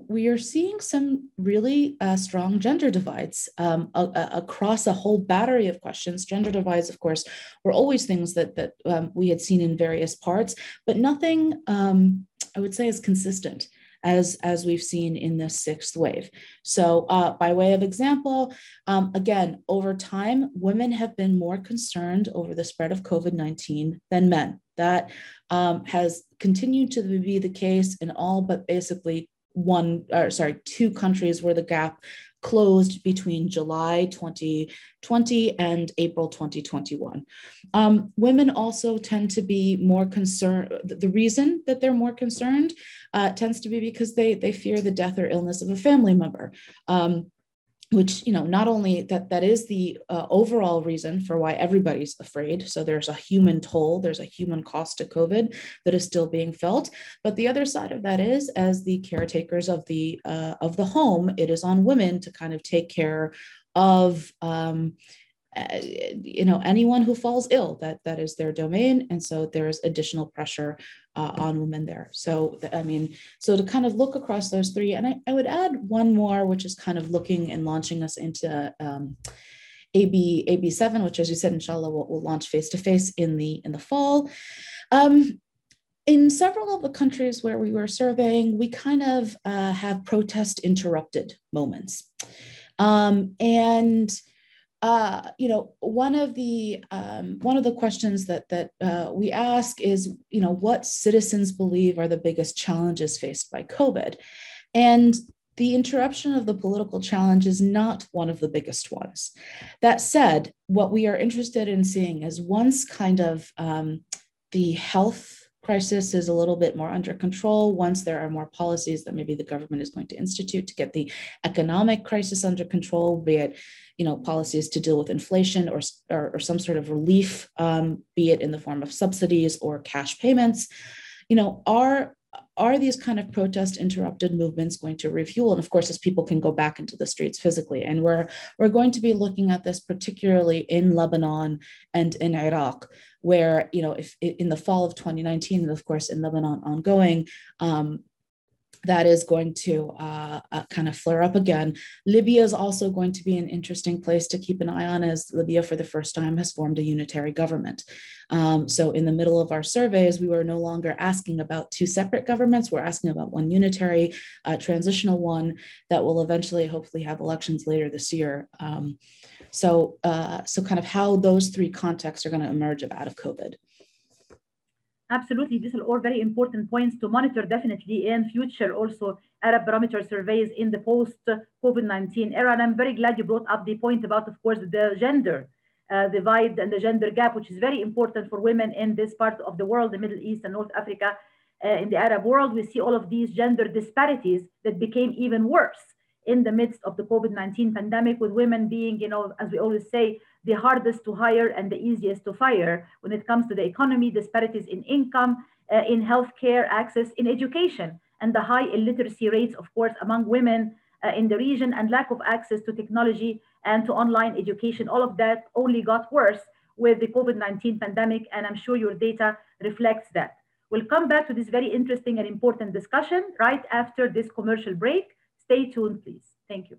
we are seeing some really uh, strong gender divides um, a, a, across a whole battery of questions. Gender divides, of course, were always things that that um, we had seen in various parts, but nothing um, I would say is consistent as as we've seen in this sixth wave. So, uh, by way of example, um, again, over time, women have been more concerned over the spread of COVID nineteen than men. That um, has continued to be the case in all but basically one or sorry two countries where the gap closed between July 2020 and April 2021. Um, women also tend to be more concerned. The reason that they're more concerned uh, tends to be because they, they fear the death or illness of a family member. Um, which you know not only that that is the uh, overall reason for why everybody's afraid so there's a human toll there's a human cost to covid that is still being felt but the other side of that is as the caretakers of the uh, of the home it is on women to kind of take care of um, uh, you know anyone who falls ill that that is their domain and so there's additional pressure uh, on women there so i mean so to kind of look across those three and I, I would add one more which is kind of looking and launching us into um, ab ab7 which as you said inshallah will, will launch face to face in the in the fall um, in several of the countries where we were surveying, we kind of uh, have protest interrupted moments. Um, and uh, you know, one of the um, one of the questions that that uh, we ask is, you know, what citizens believe are the biggest challenges faced by COVID, and the interruption of the political challenge is not one of the biggest ones. That said, what we are interested in seeing is once kind of um, the health crisis is a little bit more under control, once there are more policies that maybe the government is going to institute to get the economic crisis under control, be it you know policies to deal with inflation or, or, or some sort of relief, um, be it in the form of subsidies or cash payments, you know, are are these kind of protest interrupted movements going to refuel? And of course as people can go back into the streets physically. And we're we're going to be looking at this particularly in lebanon and in iraq where you know if in the fall of 2019 and of course in lebanon ongoing um, that is going to uh, uh, kind of flare up again. Libya is also going to be an interesting place to keep an eye on as Libya, for the first time, has formed a unitary government. Um, so, in the middle of our surveys, we were no longer asking about two separate governments. We're asking about one unitary, uh, transitional one that will eventually, hopefully, have elections later this year. Um, so, uh, so kind of how those three contexts are going to emerge out of COVID. Absolutely, these are all very important points to monitor definitely in future also Arab barometer surveys in the post COVID-19 era. And I'm very glad you brought up the point about, of course, the gender uh, divide and the gender gap, which is very important for women in this part of the world, the Middle East and North Africa. Uh, in the Arab world, we see all of these gender disparities that became even worse in the midst of the COVID-19 pandemic, with women being, you know, as we always say, the hardest to hire and the easiest to fire when it comes to the economy, disparities in income, uh, in healthcare access, in education, and the high illiteracy rates, of course, among women uh, in the region, and lack of access to technology and to online education. All of that only got worse with the COVID 19 pandemic, and I'm sure your data reflects that. We'll come back to this very interesting and important discussion right after this commercial break. Stay tuned, please. Thank you.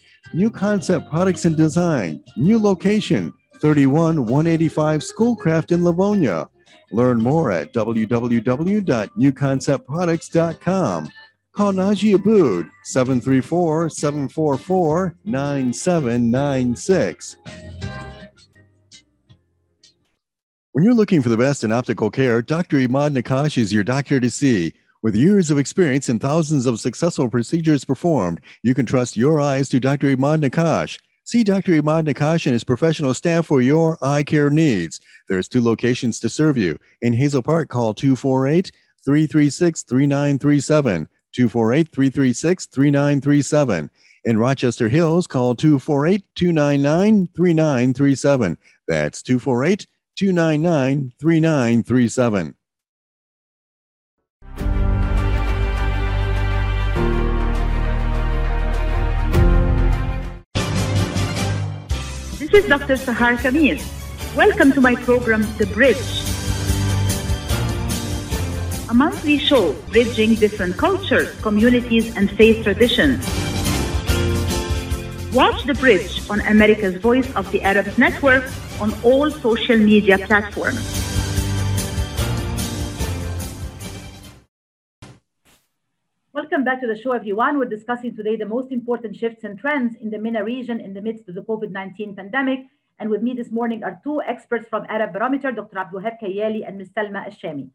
New Concept Products and Design, new location, 31 185 Schoolcraft in Livonia. Learn more at www.newconceptproducts.com. Call Naji Abood 734 744 9796. When you're looking for the best in optical care, Dr. Imad Nakash is your doctor to see. With years of experience and thousands of successful procedures performed, you can trust your eyes to Dr. Imad Nakash. See Dr. Imad Nakash and his professional staff for your eye care needs. There's two locations to serve you. In Hazel Park, call 248 336 3937. 248 336 3937. In Rochester Hills, call 248 299 3937. That's 248 299 3937. This is Dr. Sahar Khamis. Welcome to my program, The Bridge. A monthly show bridging different cultures, communities, and faith traditions. Watch The Bridge on America's Voice of the Arabs Network on all social media platforms. Welcome back to the show, everyone. We're discussing today the most important shifts and trends in the MENA region in the midst of the COVID 19 pandemic. And with me this morning are two experts from Arab Barometer, Dr. Abdulwahab Kayali and Ms. Salma Ashami.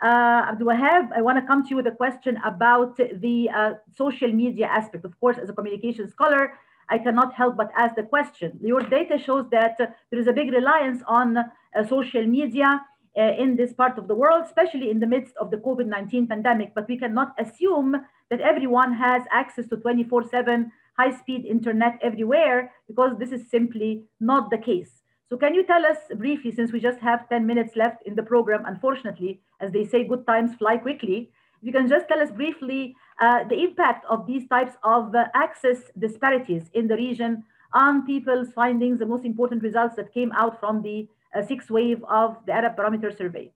Uh, Abdulwahab, I want to come to you with a question about the uh, social media aspect. Of course, as a communication scholar, I cannot help but ask the question. Your data shows that uh, there is a big reliance on uh, social media uh, in this part of the world, especially in the midst of the COVID 19 pandemic. But we cannot assume that everyone has access to 24 7 high speed internet everywhere because this is simply not the case. So, can you tell us briefly, since we just have 10 minutes left in the program, unfortunately, as they say, good times fly quickly, if you can just tell us briefly uh, the impact of these types of uh, access disparities in the region on people's findings, the most important results that came out from the a sixth wave of the Arab Barometer survey?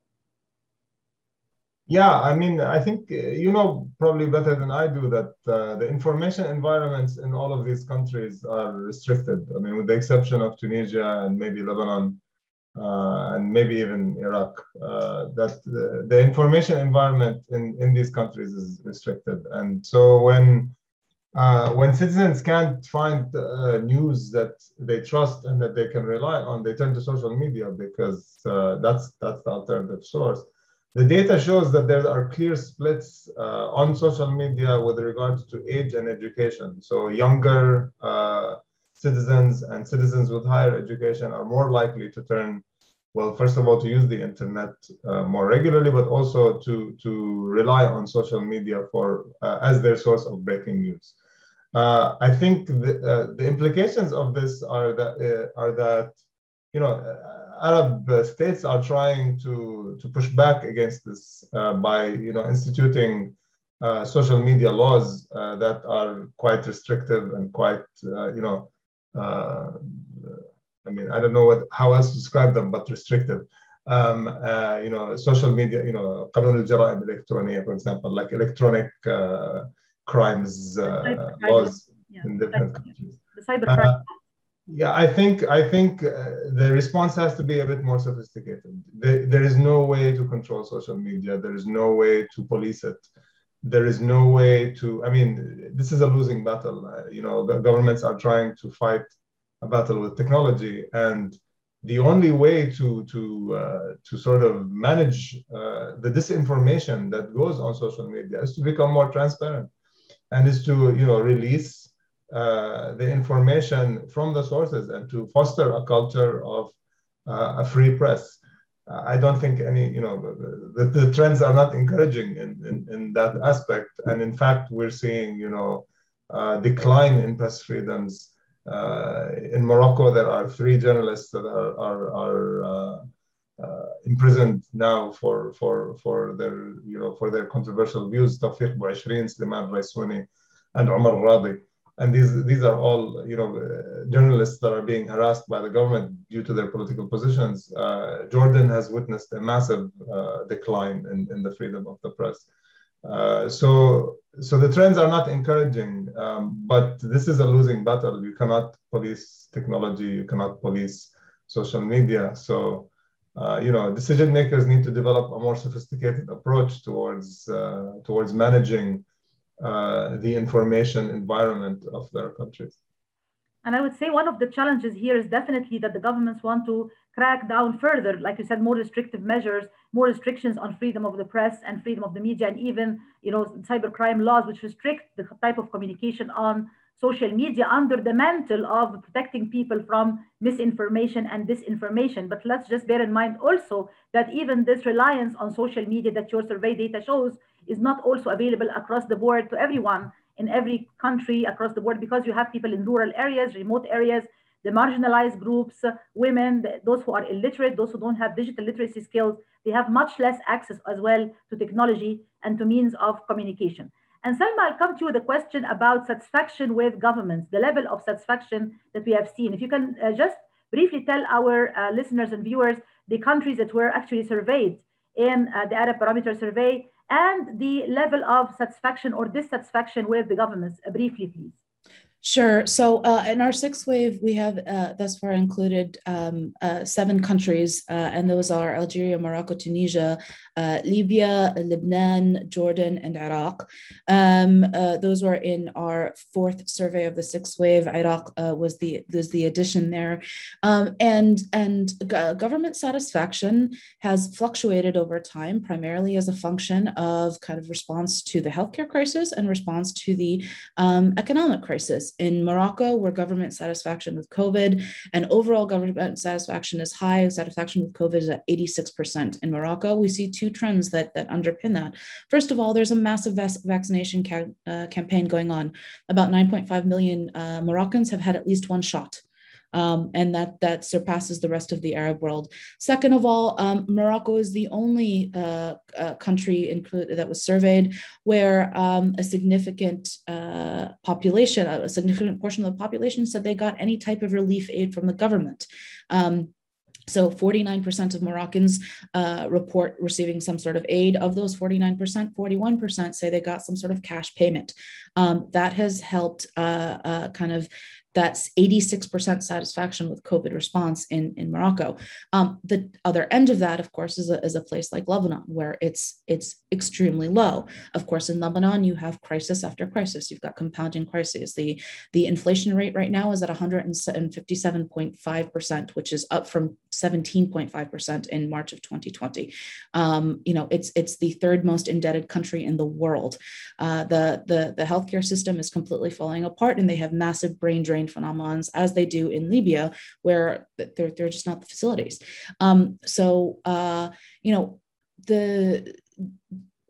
Yeah, I mean, I think you know probably better than I do that uh, the information environments in all of these countries are restricted. I mean, with the exception of Tunisia and maybe Lebanon uh, and maybe even Iraq, uh, that the, the, information environment in, in these countries is restricted. And so when uh, when citizens can't find uh, news that they trust and that they can rely on, they turn to social media because uh, that's that's the alternative source. The data shows that there are clear splits uh, on social media with regards to age and education. So younger uh, citizens and citizens with higher education are more likely to turn, well, first of all, to use the internet uh, more regularly, but also to to rely on social media for as their source of breaking news. Uh, I think the, uh, the implications of this are that uh, are that you know Arab states are trying to to push back against this uh, by you know instituting uh, social media laws uh, that are quite restrictive and quite you know I mean I don't know what how else to describe them but restrictive. Um, you know, social media, you know, قانون الجرائم الإلكترونية, for example, like electronic crimes uh, laws yeah. in different countries. The cybercrime. Uh, yeah, I think I think uh, the response has to be a bit more sophisticated. There, there is no way to control social media. There is no way to police it. There is no way to. I mean, this is a losing battle. Uh, you know, governments are trying to fight a battle with technology, and the only way to to uh, to sort of manage uh, the disinformation that goes on social media is to become more transparent and is to you know release uh, the information from the sources and to foster a culture of uh, a free press. Uh, I don't think any you know the, the, the trends are not encouraging in, in, in, that aspect, and in fact we're seeing you know decline in press freedoms. Uh, in Morocco, there are three journalists that are, are, are uh, uh, imprisoned now for for for their you know for their controversial views Taoufik Bouachrine, Soulaimane Raissouni, and Omar Radi. And these these are all you know journalists that are being harassed by the government due to their political positions. Uh, Jordan has witnessed a massive uh, decline in, in the freedom of the press. Uh, so so the trends are not encouraging, um, but this is a losing battle. You cannot police technology. You cannot police social media. So uh, you know, decision makers need to develop a more sophisticated approach towards uh, towards managing uh, the information environment of their countries. And I would say one of the challenges here is definitely that the governments want to crack down further, like you said, more restrictive measures, more restrictions on freedom of the press and freedom of the media, and even you know cybercrime laws, which restrict the type of communication on social media under the mantle of protecting people from misinformation and disinformation. But let's just bear in mind also that even this reliance on social media that your survey data shows is not also available across the board to everyone in every country across the board because you have people in rural areas, remote areas, the marginalized groups, women, those who are illiterate, those who don't have digital literacy skills, they have much less access as well to technology and to means of communication. And Salma, I'll come to you with a question about satisfaction with governments, the level of satisfaction that we have seen. If you can uh, just briefly tell our uh, listeners and viewers the countries that were actually surveyed in uh, the Arab Barometer survey and the level of satisfaction or dissatisfaction with the governments? Uh, briefly, please. Sure. So uh, in our sixth wave, we have uh, thus far included um, uh, seven countries, uh, and those are Algeria, Morocco, Tunisia, uh, Libya, Lebanon, Jordan, and Iraq. Um, uh, those were in our fourth survey of the sixth wave. Iraq was the was the addition there, um, and and government satisfaction has fluctuated over time, primarily as a function of kind of response to the healthcare crisis and response to the um, economic crisis in Morocco, where government satisfaction with COVID and overall government satisfaction is high. Satisfaction with COVID is at 86% in Morocco. We see two trends that, that underpin that. First of all, there's a massive vaccination ca- uh, campaign going on. About 9.5 million uh, Moroccans have had at least one shot um, and that that surpasses the rest of the Arab world. Second of all, um, Morocco is the only uh, uh, country that was surveyed where um, a significant uh, population, a significant portion of the population, said they got any type of relief aid from the government. Um, so 49% of Moroccans uh, report receiving some sort of aid. Of those 49%, 41% say they got some sort of cash payment. Um, that has helped uh, uh, kind of that's 86% satisfaction with COVID response in, in Morocco. Um, the other end of that, of course, is a, is a place like Lebanon, where it's it's extremely low. Of course, in Lebanon, you have crisis after crisis. You've got compounding crises. The, the inflation rate right now is at 157.5%, which is up from 17.5% in March of 2020. Um, you know, it's it's the third most indebted country in the world. Uh, the, the, the healthcare system is completely falling apart, and they have massive brain drain phenomenons as they do in Libya, where they're, they're just not the facilities. Um, so, uh, you know, the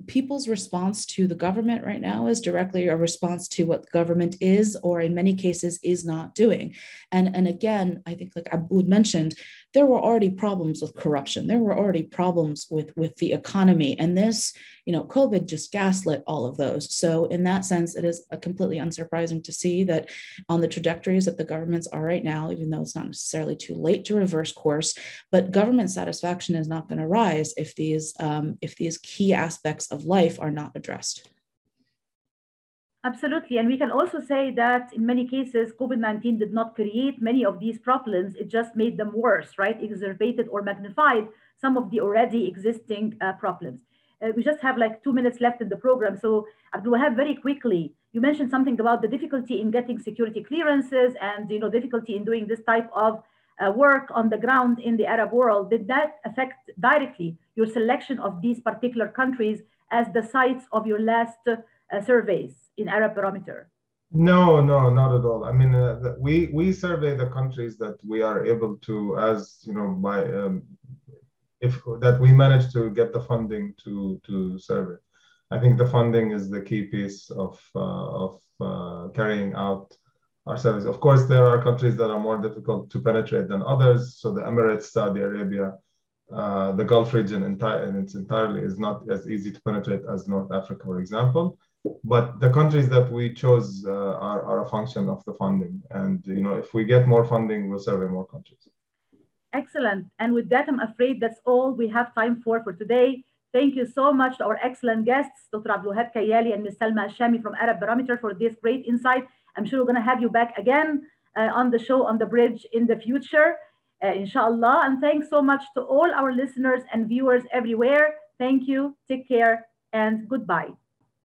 people's response to the government right now is directly a response to what the government is or in many cases is not doing. And and again i think like Aboud mentioned there were already problems with corruption. There were already problems with with the economy. And this you know covid just gaslit all of those. So in that sense it is a completely unsurprising to see that on the trajectories that the governments are right now even though it's not necessarily too late to reverse course but government satisfaction is not going to rise if these um, if these key aspects of life are not addressed Absolutely. And we can also say that in many cases, COVID 19 did not create many of these problems. It just made them worse, right? Exacerbated or magnified some of the already existing uh, problems. Uh, we just have like two minutes left in the program. So, Abdul Wahab, very quickly, you mentioned something about the difficulty in getting security clearances and you know difficulty in doing this type of uh, work on the ground in the Arab world. Did that affect directly your selection of these particular countries as the sites of your last uh, surveys? in Arab Barometer? No, no, not at all. I mean, uh, we we survey the countries that we are able to, as you know, by um, if that we manage to get the funding to to survey. I think the funding is the key piece of uh, of uh, carrying out our service. Of course, there are countries that are more difficult to penetrate than others. So the Emirates, Saudi Arabia, uh, the Gulf region entire in its entirely is not as easy to penetrate as North Africa, for example. But the countries that we chose uh, are, are a function of the funding. And you know if we get more funding we'll survey more countries. Excellent. And with that i'm afraid that's all we have time for for today. Thank you so much to our excellent guests dr abdulwahab kayali and ms salma ashami from arab barometer for this great insight. I'm sure we're going to have you back again uh, on the show on the bridge in the future uh, inshallah. And thanks so much to all our listeners and viewers everywhere. Thank you. Take care and goodbye